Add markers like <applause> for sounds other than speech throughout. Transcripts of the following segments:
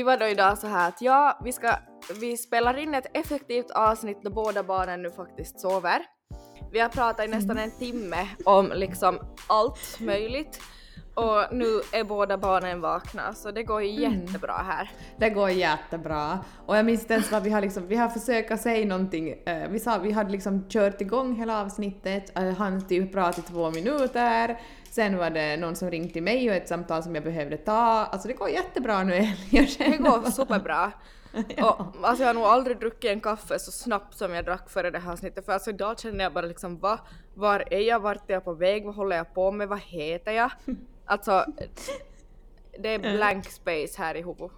Vi var då idag så här att ja, vi ska, vi spelar in ett effektivt avsnitt då båda barnen nu faktiskt sover. Vi har pratat i nästan en timme om liksom allt möjligt och nu är båda barnen vakna så det går ju Mm. jättebra här. Det går jättebra. Och jag minns inte ens vad vi har liksom, vi har försökt säga någonting, eh, vi sa vi hade liksom kört igång hela avsnittet, uh, han typ pratade i två minuter, sen var det någon som ringde till mig och ett samtal som jag behövde ta, alltså det går jättebra nu <laughs> Det går superbra. <laughs> Och, alltså jag har nog aldrig druckit en kaffe så snabbt som jag drack före det här avsnittet för alltså idag känner jag bara liksom va, var är jag, vart är jag på väg, vad håller jag på med, vad heter jag? Alltså det är blank space här i huvudet.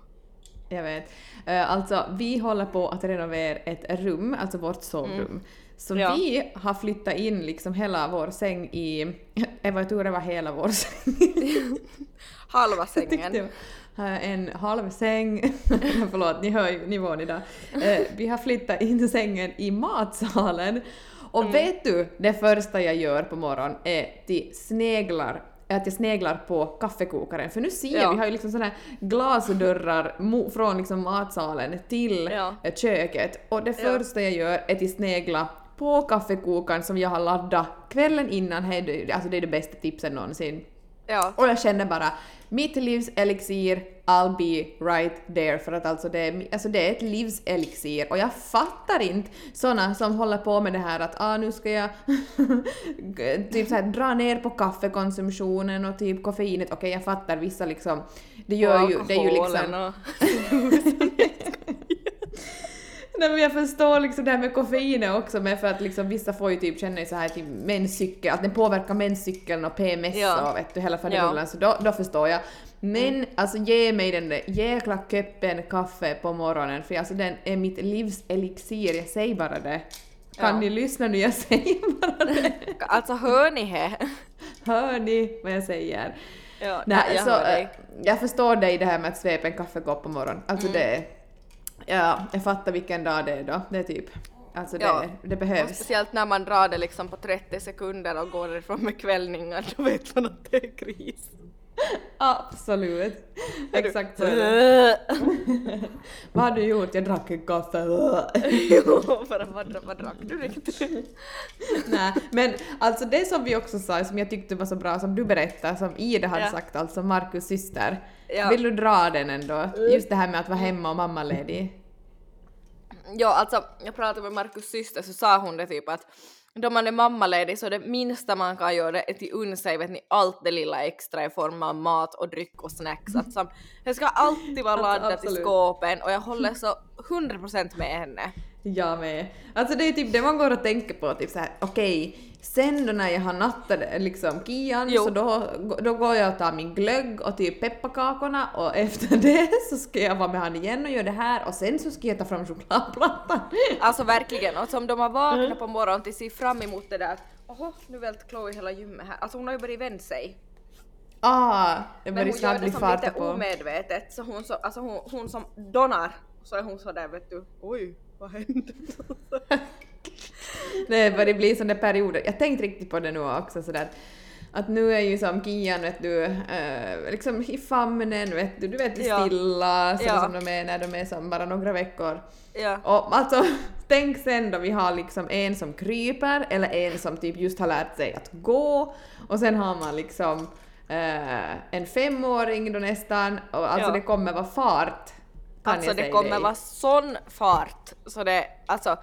Jag vet. Eh, alltså, vi håller på att renovera ett rum, alltså vårt sovrum. Så Ja. vi har flyttat in liksom hela vår säng i... <laughs> Jag var tur det var hela vår säng. <laughs> Halva sängen. eh, En halv säng. <laughs> Förlåt, ni hör ju nivån idag. Eh, Vi har flyttat in sängen i matsalen. Och Mm. vet du, det första jag gör på morgonen är att sneglar att jag sneglar på kaffekokaren, för nu ser jag, Ja. vi har ju liksom såna här glasdörrar från liksom matsalen till Ja. köket och det första jag gör är att snegla på kaffekokaren som jag har laddat kvällen innan, alltså det är det bästa tipsen någonsin. Ja. Och jag känner bara, mitt livs elixir, I'll be right there. För att alltså det, är, alltså det är ett livs elixir. Och jag fattar inte såna som håller på med det här att ah, nu ska jag <laughs> typ så här, dra ner på kaffekonsumtionen och typ koffeinet. Okej, jag fattar vissa liksom, det gör Och ju, det är ju liksom... <laughs> <laughs> Nej men jag förstår liksom det här med koffeinet också med för att liksom vissa får ju typ känna så här till menscykel, att den påverkar menscykeln och PMS Ja. och vet du hela faderullan Ja. Mm. så då, då förstår jag. Men alltså ge mig den där jäkla köppen kaffe på morgonen för alltså den är mitt livs elixir, jag säger bara det. Kan Ja. ni lyssna nu? Jag säger bara det. <laughs> Alltså hör ni he? Hör ni vad jag säger? Ja, Nej, jag så, dig. äh, jag förstår dig det här med att svepa en kaffekopp på morgonen. Alltså Mm. det... Ja, jag fattar vilken dag det är då. Det är typ... Alltså det, Ja. det Och behövs. speciellt när man drar det liksom på 30 sekunder och går därifrån med kvällningar, då vet man att det är kris. Absolut. Exakt så. <laughs> Vad har du gjort? Jag drack en kaffe. <laughs> jo, för vad, vad drack du riktigt? Nej, men alltså det som vi också sa, som jag tyckte var så bra, som du berättade, som Ida hade Ja. sagt, alltså Markus syster. Ja. Vill du dra den ändå? Just det här med att vara hemma och mammaledig. Ja, alltså jag pratade med Markus syster så sa hon det typ att då man är mammaledig så det minsta man kan göra är att unna sig vet ni, allt det lilla extra i form av mat och dryck och snacks. Som, det ska alltid vara Alltså, laddat i absolut. skåpen och jag håller så 100% med henne. Jag med. Alltså det är typ det man går och tänker på, typ såhär okej, sen då när jag har nattat liksom Kian Jo. så då, då går jag och tar min glögg och typ pepparkakorna och <laughs> efter det så ska jag vara med han igen och göra det här och sen så ska jag ta fram chokladplattan. Alltså verkligen, och som de har vaknat på morgonen till se fram emot det där att åhå, nu välte Chloe hela gymmet här. Alltså hon har ju börjat vända sig. Ah, det Men börjar hon gör det bli som lite på. omedvetet, så hon, så, alltså hon, hon som donar, så är hon sådär vet du, oj, vad hände? <laughs> Det börjar bli sådana perioder. Jag tänkte riktigt på det nu också sådär att- nu är ju som Kian vet du, eh, liksom i famnen vet du, du vet stilla så Ja. som de är när de är som bara några veckor. ja. Och alltså, <laughs> tänk sen då vi har liksom en som kryper eller en som typ just har lärt sig att gå och sen har man liksom eh, en femåring då nästan och alltså Ja. det kommer vara fart. Alltså det kommer vara sån fart så det, alltså,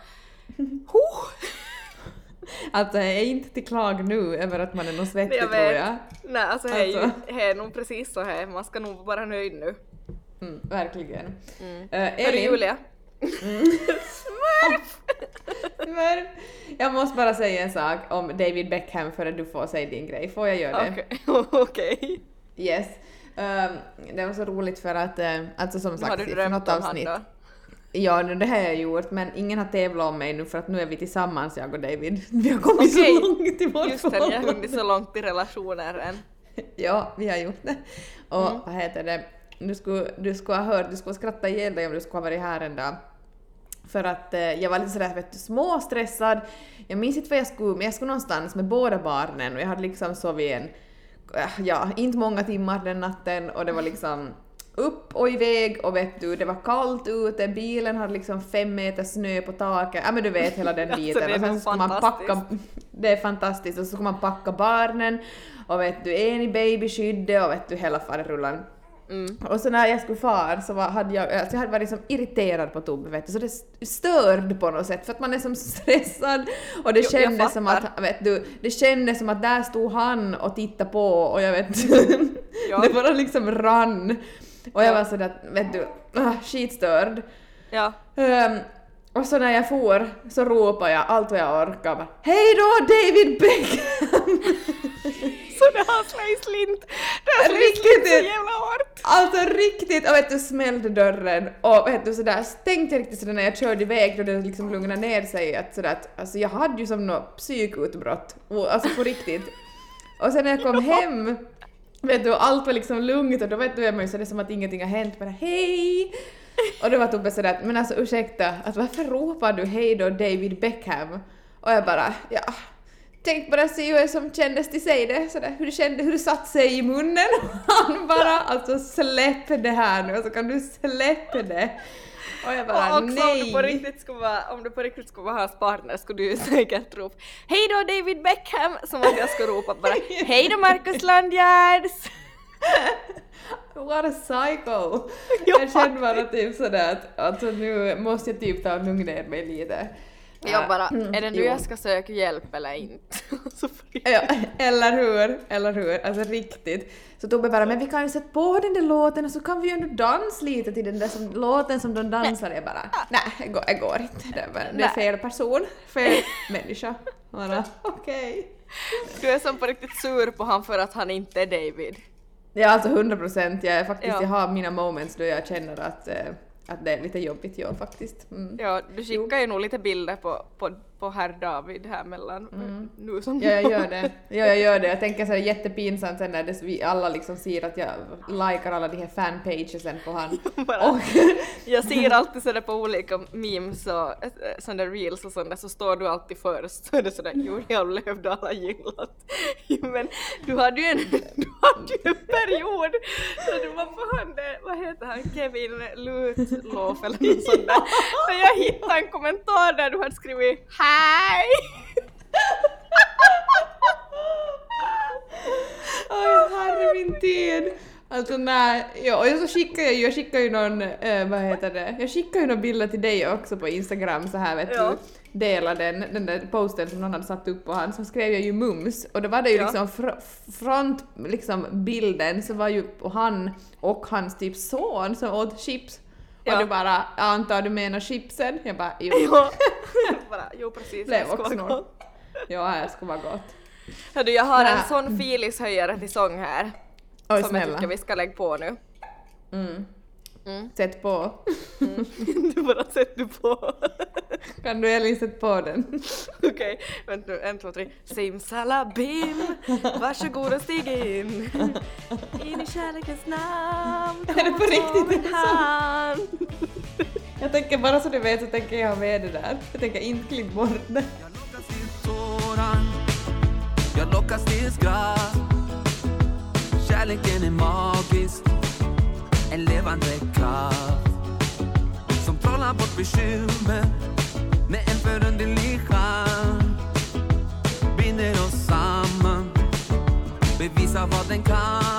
huh. <laughs> Alltså jag är inte till klag nu över att man är någon svettig Jag tror jag. Nej alltså det Alltså. är nog precis så här, man ska nog vara nöjd nu. Mm, verkligen. Mm. Hörru Elin, Julia. <laughs> men <laughs> jag måste bara säga en sak om David Beckham för att du får säga din grej. Får jag göra det? Okej. Okej. Yes. Ehm, det var så roligt för att, uh, alltså som Har sagt, du för drömt något om han avsnitt. då? Ja, nu det har jag gjort, men ingen har tävlat om mig nu för att nu är vi tillsammans, jag och David. Vi har kommit Okej. så långt i vårt Just det, ni har hunnit så långt i relationer än. Ja, vi har gjort det. Och Mm. vad heter det, du skulle, du skulle ha hört, du skulle skratta ihjäl dig om du skulle ha varit här en dag. För att eh, jag var lite sådär vet du, småstressad. Jag minns inte vad jag skulle, men jag skulle någonstans med båda barnen och jag hade liksom sovit en, eh, ja, inte många timmar den natten och det var liksom upp och iväg och vet du, det var kallt ute, bilen hade liksom fem meter snö på taket, ja men du vet hela den <laughs> Alltså, biten. det är och sen ska man packa, det är fantastiskt, och så ska man packa barnen och vet du, en i babyskyddet och vet du, hela faderullan. Mm. Och så när jag skulle far så var, hade jag, alltså jag hade varit som irriterad på Tobbe vet du, så det st- störde på något sätt för att man är som <laughs> stressad och det Jo, kändes som att, vet du, det kändes som att där stod han och tittade på och jag vet Ja. <laughs> det bara liksom rann. Och jag Ja. var sådär, vet du, ah, skitstörd. Ja. Ehm, och så när jag for så ropade jag allt vad jag orkade bara Hej då David Beckham! <laughs> Så det har slagit slint. Slagit Riktigt. Alltså riktigt, och vet du smällde dörren och vet du sådär tänkte jag riktigt sådär när jag körde iväg då det liksom lugnade ner sig att sådär att alltså jag hade ju som något psykutbrott, och, alltså på riktigt. Och sen när jag kom hem vet du allt var liksom lugnt och då vet du är man ju sådär som att ingenting har hänt bara hej! Och då var Tobbe sådär att men alltså ursäkta, att varför ropar du hej då David Beckham? Och jag bara ja Tänk bara se hur som kändes till sig det, sådär, hur det kände, hur det satt sig i munnen. <laughs> Han bara alltså släpp det här nu, alltså kan du släppa det? Och jag bara och också om du, nej. på riktigt skulle vara, om du på riktigt skulle vara hans partner skulle du <laughs> säkert ropa Hej då David Beckham! Som att jag skulle ropa bara Hej då Marcus Landgärds! <laughs> What a psycho! Ja, jag kände bara typ sådär att alltså nu måste jag typ ta och lugna ner mig lite. Jag bara, Mm, är det nu jo. jag ska söka hjälp eller inte? <laughs> Ja, eller hur? Eller hur? Alltså riktigt. Så Tobbe bara, men vi kan ju sätta på den där låten och så kan vi ju ändå dansa lite till den där som, låten som de dansar. Jag bara, nej, det går, går inte. Det är, bara, det är fel person, fel <laughs> människa. Bara, okej. Du är som på riktigt sur på han för att han inte är David. Ja, alltså 100 procent. Jag, är faktiskt, Ja. jag har mina moments då jag känner att, eh, att det är lite jobbigt, ja faktiskt. Mm. Ja, du skickar ju nog lite bilder på, på, på herr David här mellan nu som Ja, jag gör <laughs> det. Ja, jag gör det. Jag tänker så här jättepinsamt sen när det, vi alla liksom ser att jag likar alla de här fanpagesen på han. <laughs> Bara- Och, <laughs> Jag ser alltid sådär på olika memes och äh, sådana reels och sånt där så står du alltid först så är det sådär Julia Löfdahl har gillat. Men du hade ju en, du hade ju en period så du var på han vad heter han, Kevin Lutloff eller något sånt där. Så jag hittade en kommentar där du hade skrivit HEJ! Oj, herre min tid. Alltså nej, ja, och så skickar jag ju, jag skickar ju någon, eh, vad heter det, jag skickar ju några bilder till dig också på Instagram så här vet Ja. du, dela den, den där posten som någon hade satt upp på han, så skrev jag ju mums och då var det ju Ja. liksom fr front, liksom bilden så var ju han och hans typ son som åt chips. Ja. Och du bara, jag antar du menar chipsen? Jag bara, jo. Ja. <laughs> Bara, jo precis, Blev det också vara gott. Ja, det skulle vara gott. Hördu, jag har en Nä. sån filishöjare till sång här. Oj som jag snälla. tycker vi ska lägga på nu. Mm. Mm. Sätt på. <laughs> du bara sätter på. Kan du Elin sätta på den? <laughs> Okej, vänta nu, en, två, tre. Simsalabim, varsågod och stig in. In i kärlekens namn, Är det på riktigt en hand. Jag tänker bara så du vet så tänker jag ha med det där. Jag tänker inte klippa bort det. Jag lockas till tårar, jag lockas till skratt Kärleken är magisk, en levande kraft Som trollar bort bekymmer med en förunderlig charm Binder oss samman, bevisar vad den kan.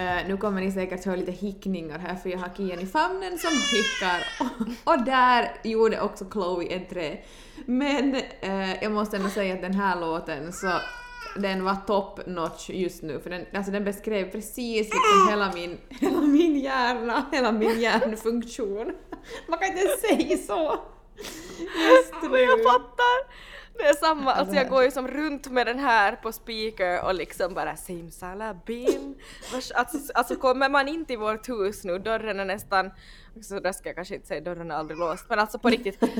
Uh, nu kommer ni säkert höra lite hickningar här för jag har Kian i famnen som hickar och, <laughs> och där gjorde också Chloe entré. Men uh, jag måste ändå säga att den här låten så den var top notch just nu för den, alltså den beskrev precis liksom hela min, <laughs> hela min hjärna, hela min hjärnfunktion. <laughs> Man kan inte säga så! Just nu. Jag fattar! Det är samma, alltså jag går ju som runt med den här på speaker och liksom bara simsalabim. Alltså, alltså kommer man in till vårt hus nu, dörren är nästan, så där ska jag kanske inte säga, dörren är aldrig låst, men alltså på riktigt. <laughs>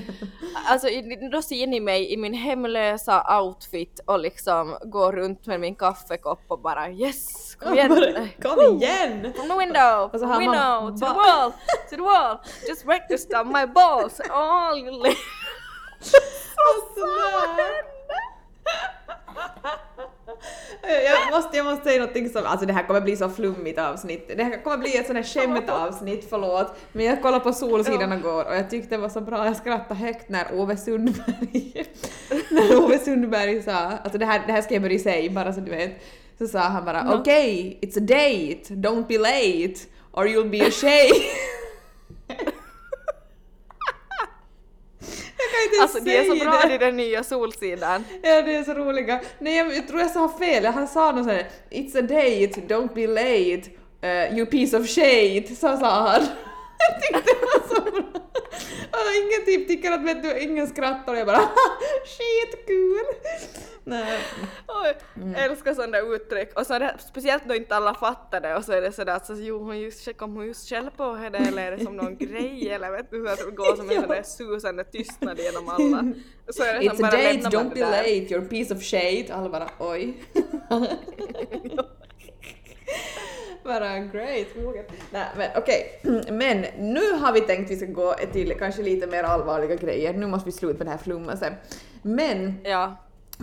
Alltså då ser ni mig i min hemlösa outfit och liksom går runt med min kaffekopp och bara yes, kom igen! Kom igen! From the window, from the window, to the wall, to the wall, just register my balls, all you <laughs> li- Jag måste, jag måste säga någonting som, alltså det här kommer bli så flummigt avsnitt. Det här kommer bli ett sånt här skämtavsnitt, förlåt. Men jag kollade på Solsidan igår och jag tyckte det var så bra, jag skrattade högt när Ove Sundberg, när Ove Sundberg sa, alltså det här, det här ska jag börja säga bara så du vet, så sa han bara okej, it's a date, don't be late or you'll be ashamed. jag <laughs> kan inte Alltså det är så bra det. i den nya Solsidan. Ja, det är så roliga. Nej, jag, jag tror jag sa fel. Han sa något sånt här It's a date, don't be late, uh, you piece of shit. Så sa han. <laughs> Jag tyckte det var så bra. Och ingen typ tycker att vet du, ingen skrattar och jag bara <laughs> skitkul. Nej. Jag älskar sådana uttryck. Och så det, speciellt då inte alla fattar det och så är det sådär att så, jo, hon just, kom hon just själv på det eller är det som någon grej eller vet du, så att det går som en <laughs> sån där susande tystnad genom alla. Så är det som It's a bara date, don't be där. late, you're a piece of shit. Alla bara oj. <laughs> Bara great. Nej men okej. Men nu har vi tänkt vi ska gå till kanske lite mer allvarliga grejer. Nu måste vi sluta med det här flummaset. Men Ja.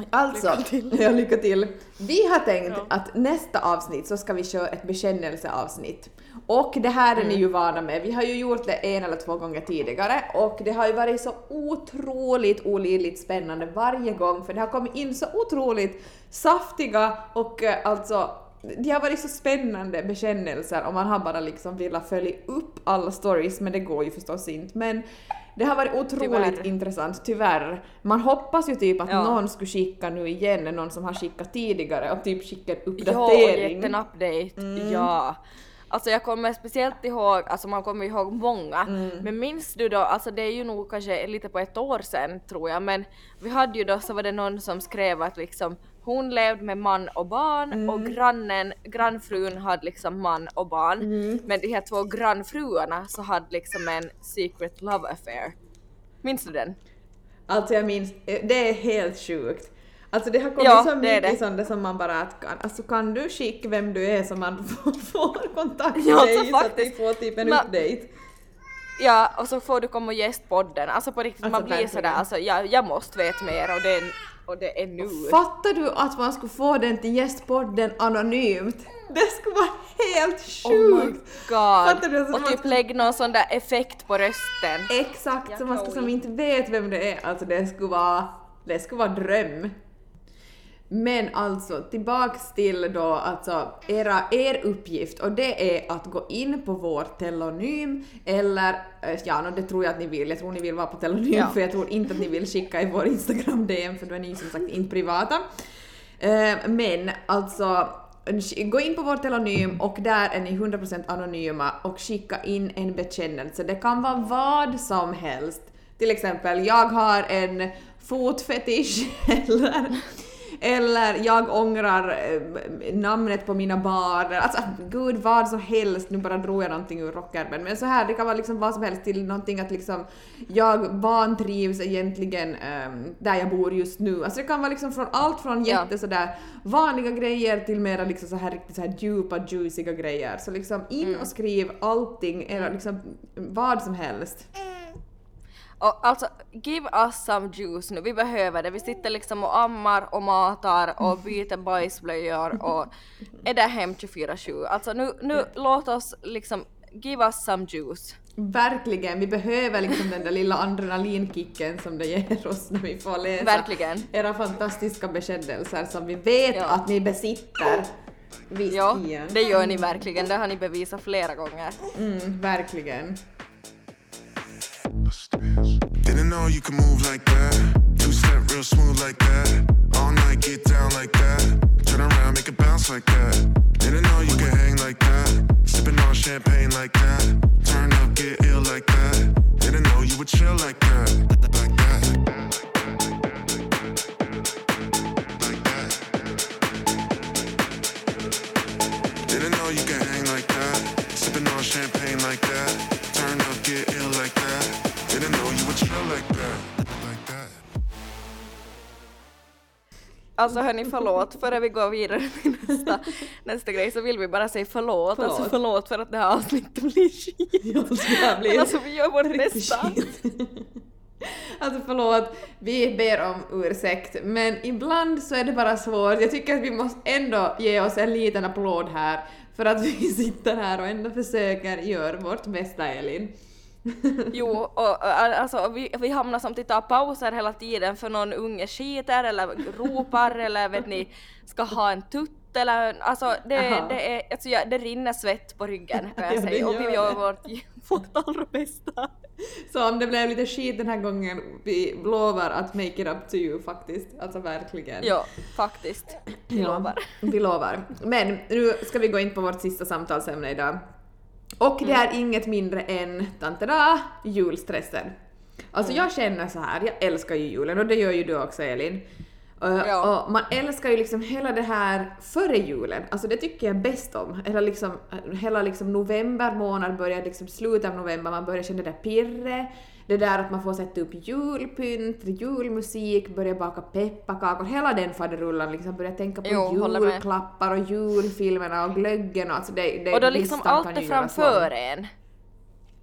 Alltså, Lycka till. <laughs> Lycka till. Vi har tänkt Ja. att nästa avsnitt så ska vi köra ett bekännelseavsnitt. Och det här är ni Mm. ju vana med. Vi har ju gjort det en eller två gånger tidigare och det har ju varit så otroligt olidligt spännande varje gång för det har kommit in så otroligt saftiga och eh, alltså det har varit så spännande bekännelser och man har bara liksom velat följa upp alla stories men det går ju förstås inte. Men det har varit otroligt Tyvärr. intressant, tyvärr. Man hoppas ju typ att Ja. någon skulle skicka nu igen, någon som har skickat tidigare och typ skicka en Ja, uppdatering. gett en update. Mm. Ja. Alltså jag kommer speciellt ihåg, alltså man kommer ihåg många, Mm. men minns du då, alltså det är ju nog kanske lite på ett år sedan tror jag, men vi hade ju då så var det någon som skrev att liksom hon levde med man och barn Mm. och grannen, grannfrun hade liksom man och barn, Mm. men de här två grannfruarna så hade liksom en secret love affair. Minns du den? Alltså jag minns, det är helt sjukt. Alltså det har kommit Ja, så mycket sånt som man bara att kan, alltså kan du skicka vem du är så man <laughs> får, kontakt med Ja, dig så att faktiskt. vi får typ en Men- update. Ja, och så får du komma och gästpodden. Alltså på riktigt, Alltså, man blir verkligen. sådär, alltså jag, jag måste veta mer och det och det är nu. Fattar du att man skulle få den till gästpodden anonymt? Det skulle vara helt Oh my sjukt! god! Alltså, och typ lägg någon sån där effekt på rösten. Exakt, Ja, så man ska som inte vet vem det är, alltså det skulle vara, det skulle vara dröm. Men alltså tillbaks till då alltså era, er uppgift och det är att gå in på vår telonym eller eh, ja, no, det tror jag att ni vill. Jag tror ni vill vara på telonym Ja. för jag tror inte att ni vill skicka i vår Instagram DM för då är ni som sagt inte privata. Eh, Men alltså gå in på vår telonym och där är ni 100% anonyma och skicka in en bekännelse. Det kan vara vad som helst. Till exempel, jag har en fotfetisch <laughs> eller eller jag ångrar eh, namnet på mina barn. Alltså gud vad som helst. Nu bara drog jag någonting ur rockärmen. Men så här, det kan vara liksom vad som helst till någonting att liksom jag vantrivs egentligen ehm, där jag bor just nu. Alltså det kan vara liksom från allt från Ja. jätte sådär vanliga grejer till mera liksom så här riktigt så här djupa juiciga grejer. Så liksom in och skriv allting, era liksom vad som helst. Och alltså, give us some juice nu, vi behöver det. Vi sitter liksom och ammar och matar och byter bajsblöjor och är där hem 24-7. Alltså nu, nu låt oss liksom, give us some juice. Verkligen, vi behöver liksom den där lilla adrenalinkicken som det ger oss när vi får läsa Verkligen. era fantastiska bekännelser som vi vet Ja. att ni besitter. Visst, Ja, Ian. det gör ni verkligen. Det har ni bevisat flera gånger. Mm, verkligen. Know you could move like that. Two step real smooth like that. All night get down like that. Turn around, make it bounce like that. Didn't know you could hang like that. Sipping on champagne like that. Turn up, get ill like that. Didn't know you would chill like that. Like that. Like that. Didn't know you could hang like that. Sipping on champagne like that. Alltså hörni, förlåt, före vi går vidare <laughs> till nästa, nästa grej så vill vi bara säga förlåt. Förlåt. Alltså förlåt för att det här avsnittet blir skit. Men alltså vi gör vårt bästa. Alltså förlåt, vi ber om ursäkt, men ibland så är det bara svårt. Jag tycker att vi måste ändå ge oss en liten applåd här för att vi <laughs> sitter här och ändå försöker göra vårt bästa, Elin. <laughs> Jo, och, alltså vi, vi hamnar som att ta pauser hela tiden för någon unge skiter eller ropar <laughs> eller vet ni, ska ha en tutt eller alltså det, det är, alltså jag, det rinner svett på ryggen <laughs> kan jag Ja, säga och vi gör vårt, vårt allra bästa. Så om det blev lite skit den här gången, vi lovar att make it up to you faktiskt. Alltså verkligen. Ja, faktiskt. Vi Ja, lovar. Vi lovar. Men nu ska vi gå in på vårt sista samtalsämne idag. Och det är inget mindre än, tantada, julstressen. Alltså jag känner så här, jag älskar ju julen och det gör ju du också Elin. Och, Ja. man älskar ju liksom hela det här före julen, alltså det tycker jag bäst om. Hela liksom, hela liksom november månad börjar liksom slutet av november, man börjar känna det där pirret, det där att man får sätta upp julpynt, julmusik, börja baka pepparkakor, hela den faderullan liksom, börja tänka på Jo, julklappar och julfilmerna och glöggen och alltså det, det Och då liksom allt är framför en.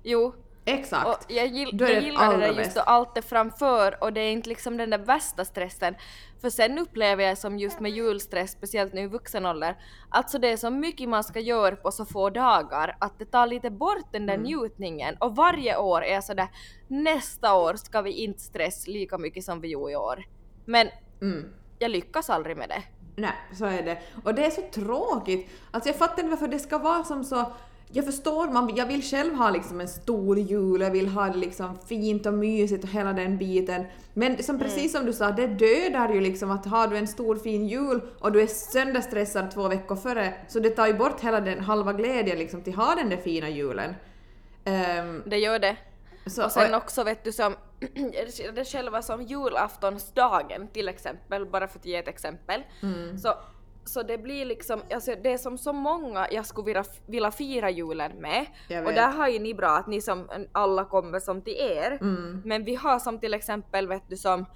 Jo, Exakt. och jag, gill, det jag gillar det där just då allt är framför och det är inte liksom den där värsta stressen. För sen upplever jag som just med julstress, speciellt nu i vuxen ålder, alltså det är så mycket man ska göra på så få dagar att det tar lite bort den där Mm. njutningen och varje år är jag sådär nästa år ska vi inte stressa lika mycket som vi gjorde i år. Men Mm. jag lyckas aldrig med det. Nej, så är det. Och det är så tråkigt. Alltså jag fattar inte varför det ska vara som så... Jag förstår, man, jag vill själv ha liksom en stor jul, jag vill ha det liksom fint och mysigt och hela den biten. Men som, precis som du sa, det dödar ju liksom att har du en stor fin jul och du är sönderstressad två veckor före, så det tar ju bort hela den halva glädjen liksom till att ha den där fina julen. Ehm, Det gör det. så, Och sen också vet du som, <clears throat> det själva som julaftonsdagen till exempel, bara för att ge ett exempel. Mm. Så, så det blir liksom, alltså det är som så många jag skulle vilja, vilja fira julen med. Och där har ju ni bra att ni som alla kommer som till er. Mm. Men vi har som till exempel vet du som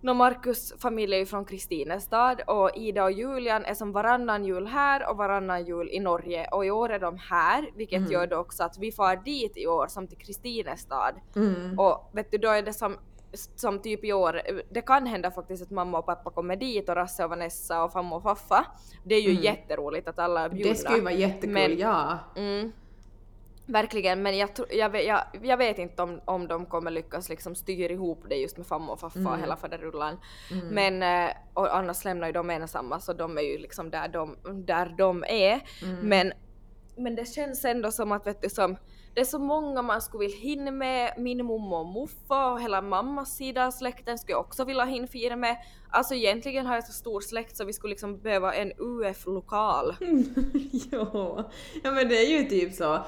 Nå Markus familj är ju från Kristinestad och Ida och Julian är som varannan jul här och varannan jul i Norge och i år är de här vilket Mm. gör då också att vi far dit i år som till Kristinestad. Mm. Och vet du då är det som, som typ i år, det kan hända faktiskt att mamma och pappa kommer dit och Rasse och Vanessa och famma och faffa. Det är ju Mm. jätteroligt att alla är bjudna. Det skulle ju vara jättekul, Men- ja. Mm. Verkligen, men jag, jag, vet, jag, jag vet inte om, om de kommer lyckas liksom styra ihop det just med famma och faffa och Mm. hela faderullan. Men eh, och annars lämnar ju de ensamma så de är ju liksom där de, där de är. Mm. Men, men det känns ändå som att vet du, som, det är så många man skulle vilja hinna med. Min mormor och muffa och hela mammas sida av släkten skulle jag också vilja hinna fira med. Alltså egentligen har jag så stor släkt så vi skulle liksom behöva en UF-lokal. <laughs> jo. Ja men det är ju typ så.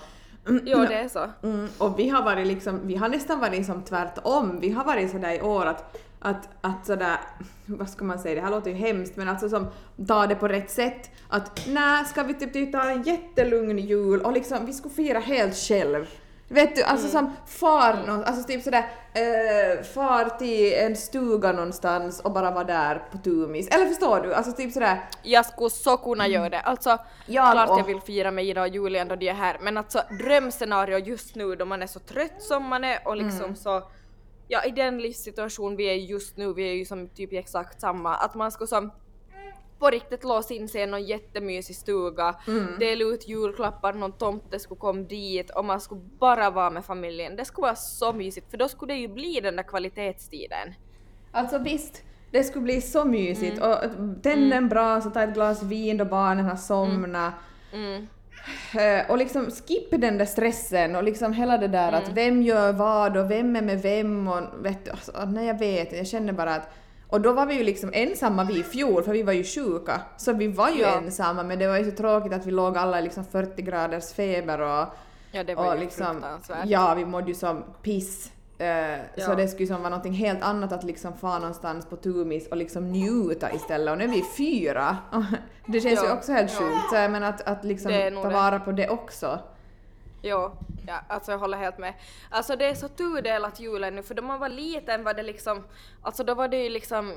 Jo det är så. Mm, och vi har varit liksom, vi har nästan varit som tvärtom. Vi har varit sådär i år att, att, att sådär, <laughs> vad ska man säga, det här låter ju hemskt men alltså som ta det på rätt sätt. Att nej, ska vi typ, typ ta en jättelugn jul och liksom vi skulle fira helt själv. Vet du, alltså som far någon, alltså typ sådär, eh, far till en stuga någonstans och bara vara där på tumis. Eller förstår du? Alltså typ sådär, Jag skulle så kunna göra det. Alltså, Jag klart och- jag vill fira med Ida och Julian då de är här, men alltså drömscenario just nu då man är så trött som man är och liksom Mm. så Ja i den livssituation vi är just nu, vi är ju som typ exakt samma, att man skulle som på riktigt låsa in sig i någon jättemysig stuga, Mm. dela ut julklappar, någon tomte skulle komma dit och man skulle bara vara med familjen. Det skulle vara så mysigt för då skulle det ju bli den där kvalitetstiden. Alltså visst, Det skulle bli så mysigt och tända en brasa och ta ett glas vin då barnen har somnat. Mm. Eh, Och liksom skippa den där stressen och liksom hela det där Mm. att vem gör vad och vem är med vem och vet du, alltså, nej jag vet jag känner bara att och då var vi ju liksom ensamma vi i fjol för vi var ju sjuka. Så vi var ju Ja. ensamma men det var ju så tråkigt att vi låg alla i liksom 40 graders feber och, Ja, det var och ju liksom, fruktansvärt. ja vi mådde ju som piss. Eh, Så Ja. det skulle som vara någonting helt annat att liksom fara någonstans på Tumis och liksom njuta istället och nu är vi fyra. <laughs> Det känns ju Ja. också helt sjukt så jag menar att, att liksom Det ta det. vara på det också. Jo, ja, alltså jag håller helt med. Alltså det är så tudelat julen nu för då man var liten var det liksom, alltså då var det ju liksom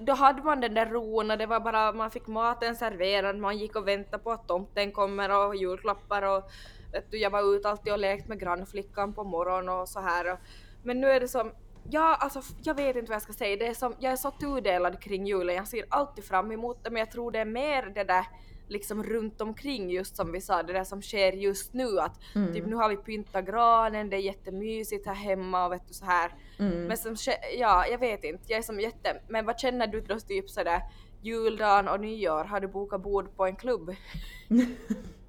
då hade man den där ron och det var bara, man fick maten serverad, man gick och väntade på att tomten kommer och julklappar och vet du, jag var ute alltid och lekt med grannflickan på morgonen och så här. Och, men nu är det som, ja alltså jag vet inte vad jag ska säga, det är som, jag är så tudelad kring julen, jag ser alltid fram emot det men jag tror det är mer det där liksom runt omkring just som vi sa, det där som sker just nu. Att typ nu har vi pyntat granen, det är jättemysigt här hemma och vet du så här. Men som, ja jag vet inte, jag är som jätte, men vad känner du då typ sådär juldagen och nyår, har du bokat bord på en klubb? <laughs>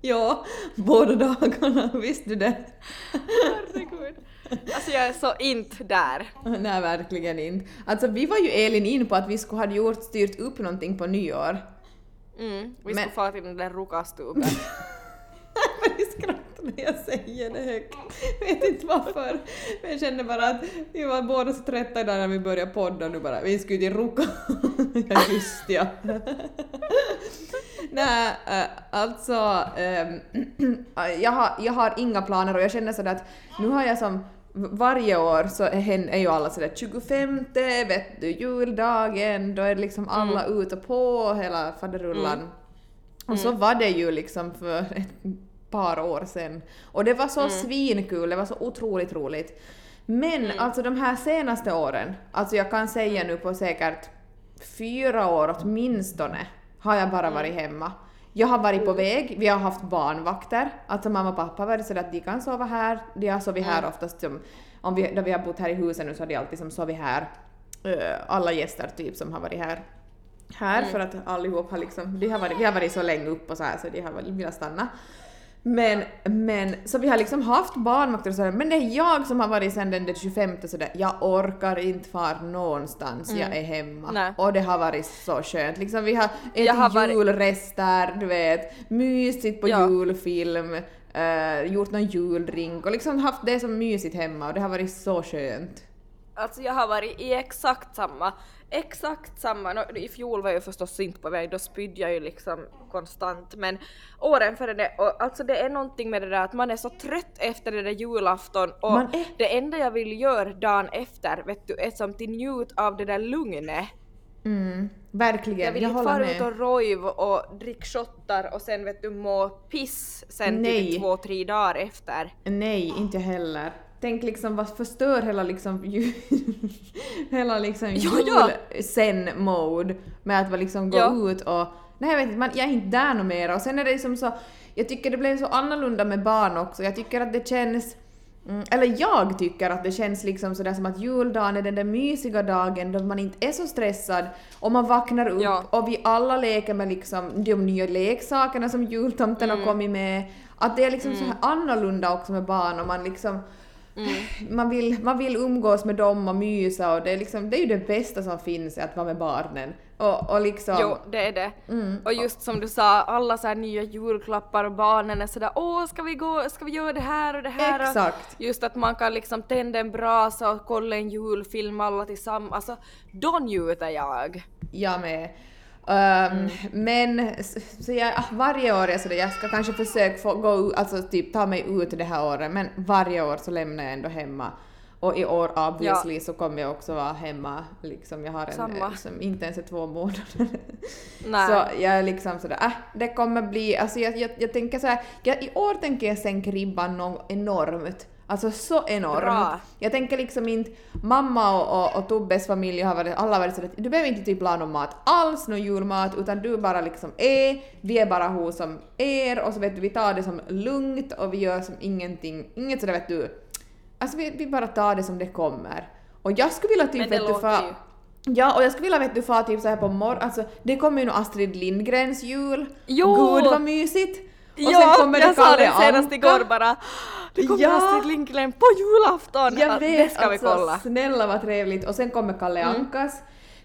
Ja, båda dagarna, <laughs> visste du det? Herregud. Alltså jag är så inte där. <laughs> Nej, verkligen inte. Alltså vi var ju Elin in på att vi skulle ha gjort, styrt upp någonting på nyår. Mm, vi Men- skulle fara till den där rukastuben. <laughs> När jag säger det högt. Jag vet inte varför. Men jag känner bara att vi var båda så trötta idag när vi började podda nu bara. Vi skulle till Ruka. <laughs> ja, just ja. <laughs> Nej, äh, alltså ehm, <clears throat> jag, har, jag har inga planer och jag känner sådär att nu har jag som varje år så är, ju alla sådär 25 vet du, juldagen, då är liksom alla ute och på hela faderullan. Och så var det ju liksom för par år sedan. Och det var så svinkul, det var så otroligt roligt. Men alltså de här senaste åren, alltså jag kan säga nu på säkert fyra år åtminstone, har jag bara varit hemma. Jag har varit på väg, vi har haft barnvakter, alltså mamma och pappa har varit så att de kan sova här, de har sovit här oftast som, om vi, då vi har bott här i huset nu så har de alltid som sovit här, eh, alla gäster typ som har varit här här för att allihop har liksom, de har varit, vi har varit så länge upp och så här så de har velat stanna. Men, men så vi har liksom haft barnvakter och sådär, men det är jag som har varit sen den 25 sådär, jag orkar inte far någonstans, jag är hemma. Nej. Och det har varit så skönt. Liksom vi har ätit har varit- julrester, du vet, mysigt på Ja. julfilm, eh, gjort någon julring och liksom haft det som mysigt hemma och det har varit så skönt. Alltså jag har varit i exakt samma, exakt samma, Nå, i fjol var jag förstås inte på väg, då spydde jag ju liksom konstant men åren före det, och alltså det är någonting med det där att man är så trött efter det där julafton och är- det enda jag vill göra dagen efter vet du är som till njut av det där lugnet. Mm, verkligen, Jag jag, vill inte håller fara med. ut och rojv och dricka shottar och sen vet du må piss sen Nej. typ två, tre dagar efter. Nej, inte heller. Tänk liksom vad förstör hela liksom ju, <laughs> hela liksom Ja, ja. jul-sen-mode med att liksom gå Ja. ut och nej jag vet inte, man, jag är inte där något mer och sen är det liksom så, jag tycker det blev så annorlunda med barn också, jag tycker att det känns Mm, eller jag tycker att det känns liksom sådär som att juldagen är den där mysiga dagen då man inte är så stressad och man vaknar upp Ja. och vi alla leker med liksom de nya leksakerna som jultomten Mm. har kommit med. Att det är liksom så här annorlunda också med barn och man liksom Mm. man, vill, man vill umgås med dem och mysa och det är, liksom, det är ju det bästa som finns att vara med barnen. Och, och liksom... Jo, det är det. Mm. Och just som du sa, alla så nya julklappar och barnen är sådär åh ska vi gå, ska vi göra det här och det här? Och Exakt. Just att man kan liksom tända en brasa och kolla en julfilm alla tillsammans. Alltså, då njuter jag. Jag med. Um. Men så jag, ah, varje år är så det, jag ska kanske försöka få gå alltså typ ta mig ut det här året, men varje år så lämnar jag ändå hemma. Och i år obviously så kommer jag också vara hemma, liksom jag har en Samma. eh, som inte ens två månader. <laughs> Nej. Så jag är liksom sådär, äh, det kommer bli, alltså jag, jag, jag tänker såhär, jag, i år tänker jag sänka ribban något enormt. Alltså så enormt. Bra. Jag tänker liksom inte, mamma och, och, och Tobbes familj har varit, alla har varit sådär, du behöver inte typ laga någon mat alls, någon julmat, utan du bara liksom är, vi är bara hos som er och så vet du, vi tar det som lugnt och vi gör som ingenting, inget sådär vet du, alltså vi, vi bara tar det som det kommer. Och jag skulle vilja typ vet du, för, Ja, och jag skulle vilja vet du fara typ så här på morgon, alltså det kommer ju nu Astrid Lindgrens jul. Jo! Gud vad mysigt! Och ja, sen kommer jag sa det senast igår bara. Det kommer Ja. Astrid Lindgren på julafton! Jag Ja, vet, det ska alltså, vi kolla. snälla vad trevligt. Och sen kommer Kalle Mm.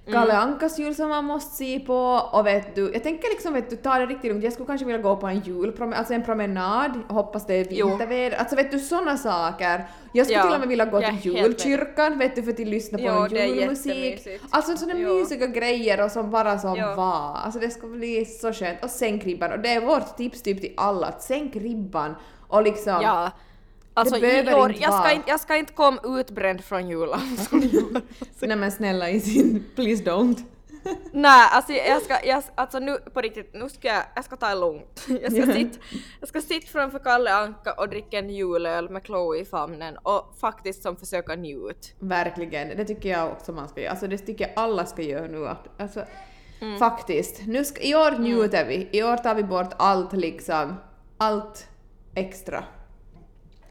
Ankas. Kalle Ankas jul som man måste se på och vet du, jag tänker liksom vet du, ta det riktigt lugnt. Jag skulle kanske vilja gå på en julpromenad, alltså en promenad, hoppas det är vinterväder, alltså vet du såna saker. Jag skulle Ja, till och med vilja gå till julkyrkan, vet du, för att lyssna på Jo, en julmusik. Alltså såna Jo. mysiga grejer och som bara som Jo. var. Alltså det ska bli så skönt. Och sänk ribban. Och det är vårt tips typ till alla, att sänk ribban och liksom Ja. Alltså i år, jag ska, inte, jag ska inte komma utbränd från julafton. <laughs> Nej men snälla i sin, please don't. Nej, alltså jag ska, jag, alltså nu på riktigt, nu ska jag, jag ska ta det lugnt. <laughs> Jag ska sitta, jag ska sitta framför Kalle Anka och dricka en julöl med Chloe i famnen och faktiskt som försöka njut. Verkligen, det tycker jag också man ska göra. Alltså det tycker jag alla ska göra nu. Alltså, Faktiskt. Nu ska, I år njuter vi. I år tar vi bort allt liksom, allt extra.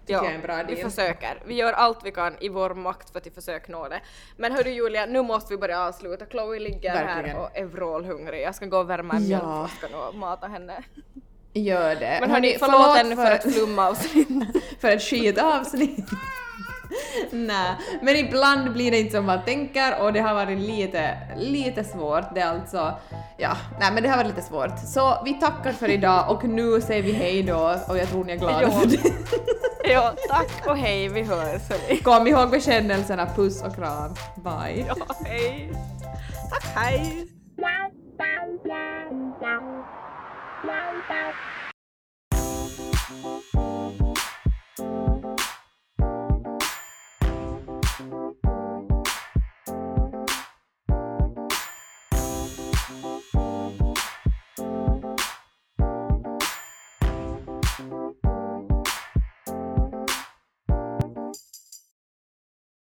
Tycker jag är en bra vi deal. försöker. Vi gör allt vi kan i vår makt för att försöka nå det. Men hördu Julia, nu måste vi börja avsluta. Chloe ligger Verkligen. här och är vrålhungrig. Jag ska gå och värma en Ja. mjölkflaskan och mata henne. Gör det. Men hörni, förlåt ännu för ett flumavsnitt. <laughs> för ett skitavsnitt. <laughs> Nej, men ibland blir det inte som man tänker och det har varit lite, lite svårt. Det är alltså, ja, nej men det har varit lite svårt. Så vi tackar för idag och nu säger vi hej då och jag tror ni är glada <laughs> Ja. för det. <laughs> Ja, tack och hej, vi hörs. Kom ihåg bekännelserna, puss och kram. Bye. Ja, hej. Tack, hej. Wow, wow, wow.